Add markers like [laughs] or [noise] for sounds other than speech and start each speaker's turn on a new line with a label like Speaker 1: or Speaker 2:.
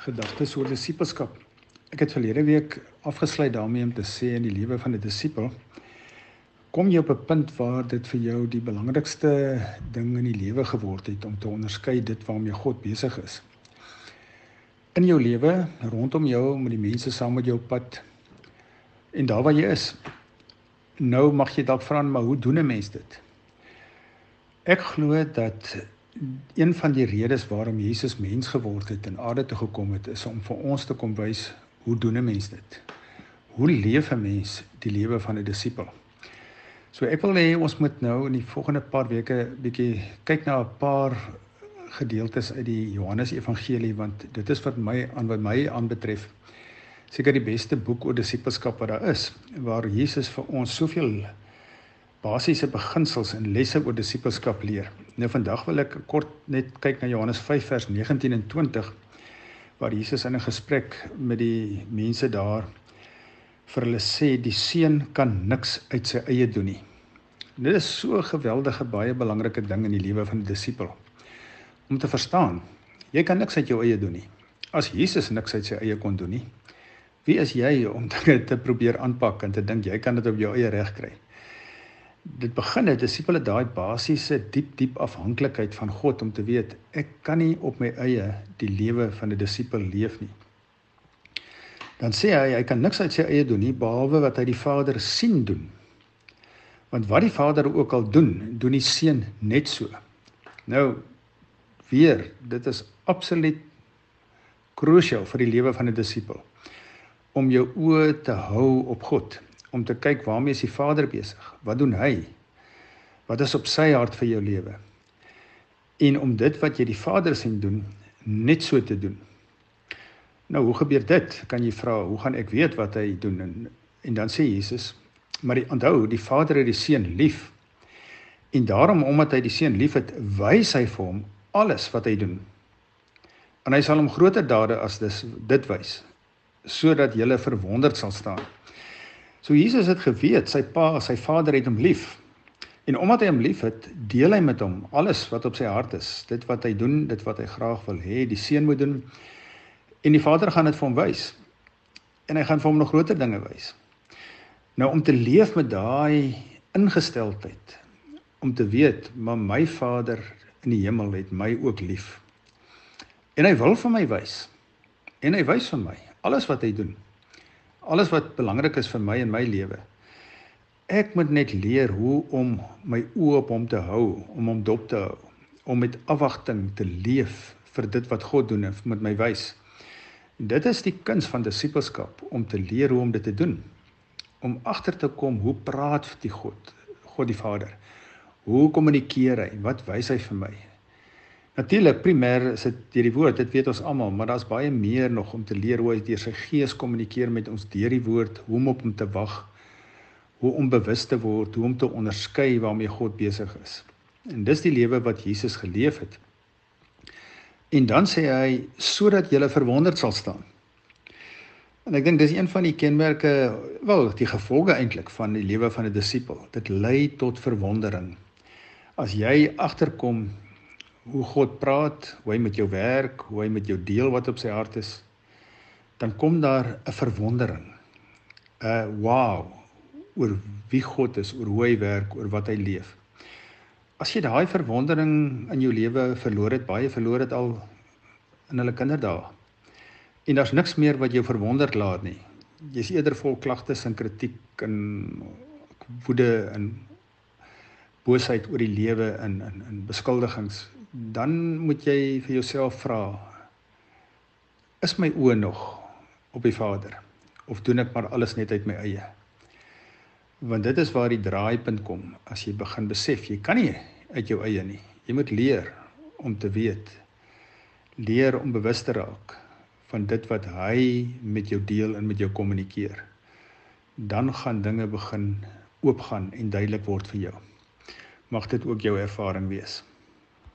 Speaker 1: gedagtes oor disipelskap. Ek het verlede week afgesluit daarmee om te sê in die lewe van 'n disipel kom jy op 'n punt waar dit vir jou die belangrikste ding in die lewe geword het om te onderskei dit waarmee God besig is. In jou lewe, rondom jou, met die mense saam met jou pad en daar waar jy is. Nou mag jy dalk vra, maar hoe doen 'n mens dit? Ek glo dat een van die redes waarom Jesus mens geword het en aarde toe gekom het is om vir ons te kom wys hoe doen 'n mens dit? Hoe leef 'n mens die lewe van 'n disipel? So ek wil hê ons moet nou in die volgende paar weke bietjie kyk na 'n paar gedeeltes uit die Johannes Evangelie want dit is wat my aan wat my aanbetref seker die beste boek oor disipelskap wat daar is waar Jesus vir ons soveel basiese beginsels en lesse oor disipelskap leer. Nou vandag wil ek kort net kyk na Johannes 5 vers 19 en 20 waar Jesus in 'n gesprek met die mense daar vir hulle sê die seun kan niks uit sy eie doen nie. En dit is so 'n geweldige baie belangrike ding in die lewe van 'n disipel om te verstaan. Jy kan niks uit jou eie doen nie. As Jesus niks uit sy eie kon doen nie, wie is jy om dinge [laughs] te probeer aanpak en te dink jy kan dit op jou eie reg kry? Dit begin het disipele daai basiese diep diep afhanklikheid van God om te weet ek kan nie op my eie die lewe van 'n disipel leef nie. Dan sê hy hy kan niks uit sy eie doen nie behalwe wat hy die Vader sien doen. Want wat die Vader ook al doen, doen die seun net so. Nou weer, dit is absoluut krusial vir die lewe van 'n disipel om jou oë te hou op God om te kyk waarmee is die Vader besig? Wat doen hy? Wat is op sy hart vir jou lewe? En om dit wat jy die Vader sien doen, net so te doen. Nou, hoe gebeur dit? Kan jy vra, hoe gaan ek weet wat hy doen? En, en dan sê Jesus, maar die, onthou, die Vader het die seun lief. En daarom omdat hy die seun liefhet, wys hy vir hom alles wat hy doen. En hy sal hom groter dade as dis dit wys sodat jy verwonderd sal staan. So Jesus het geweet sy pa, sy vader het hom lief. En omdat hy hom liefhet, deel hy met hom alles wat op sy hart is, dit wat hy doen, dit wat hy graag wil hê die seun moet doen. En die vader gaan dit vir hom wys. En hy gaan vir hom nog groter dinge wys. Nou om te leef met daai ingesteldheid, om te weet, maar my Vader in die hemel het my ook lief. En hy wil vir my wys. En hy wys vir my alles wat hy doen alles wat belangrik is vir my in my lewe. Ek moet net leer hoe om my oë op hom te hou, om hom dop te hou, om met afwagting te leef vir dit wat God doen en met my wys. Dit is die kuns van disippelskap om te leer hoe om dit te doen. Om agter te kom hoe praat die God, God die Vader. Hoe kommunikeer hy? Wat wys hy vir my? Natuurlik primêr is dit deur die woord, dit weet ons almal, maar daar's baie meer nog om te leer hoe hy deur sy gees kommunikeer met ons deur die woord, hoe om op hom te wag, hoe om bewus te word, hoe om te onderskei waarmee God besig is. En dis die lewe wat Jesus geleef het. En dan sê hy sodat jy verwonderd sal staan. En ek dink dis een van die kenmerke, wel, die gevolge eintlik van die lewe van 'n disipel. Dit lei tot verwondering. As jy agterkom hoe God praat, hoe hy met jou werk, hoe hy met jou deel wat op sy hart is, dan kom daar 'n verwondering. 'n wow oor wie God is, oor hoe hy werk, oor wat hy leef. As jy daai verwondering in jou lewe verloor het, baie verloor het al in hulle kinderdae. En daar's niks meer wat jou verwonderd laat nie. Jy's eerder vol klagtes en kritiek en woede en boosheid oor die lewe in in in beskuldigings dan moet jy vir jouself vra is my oë nog op die Vader of doen ek maar alles net uit my eie? Want dit is waar die draaipunt kom as jy begin besef jy kan nie uit jou eie nie. Jy moet leer om te weet leer om bewus te raak van dit wat hy met jou deel en met jou kommunikeer. Dan gaan dinge begin oopgaan en duidelik word vir jou mag dit ook jou ervaring wees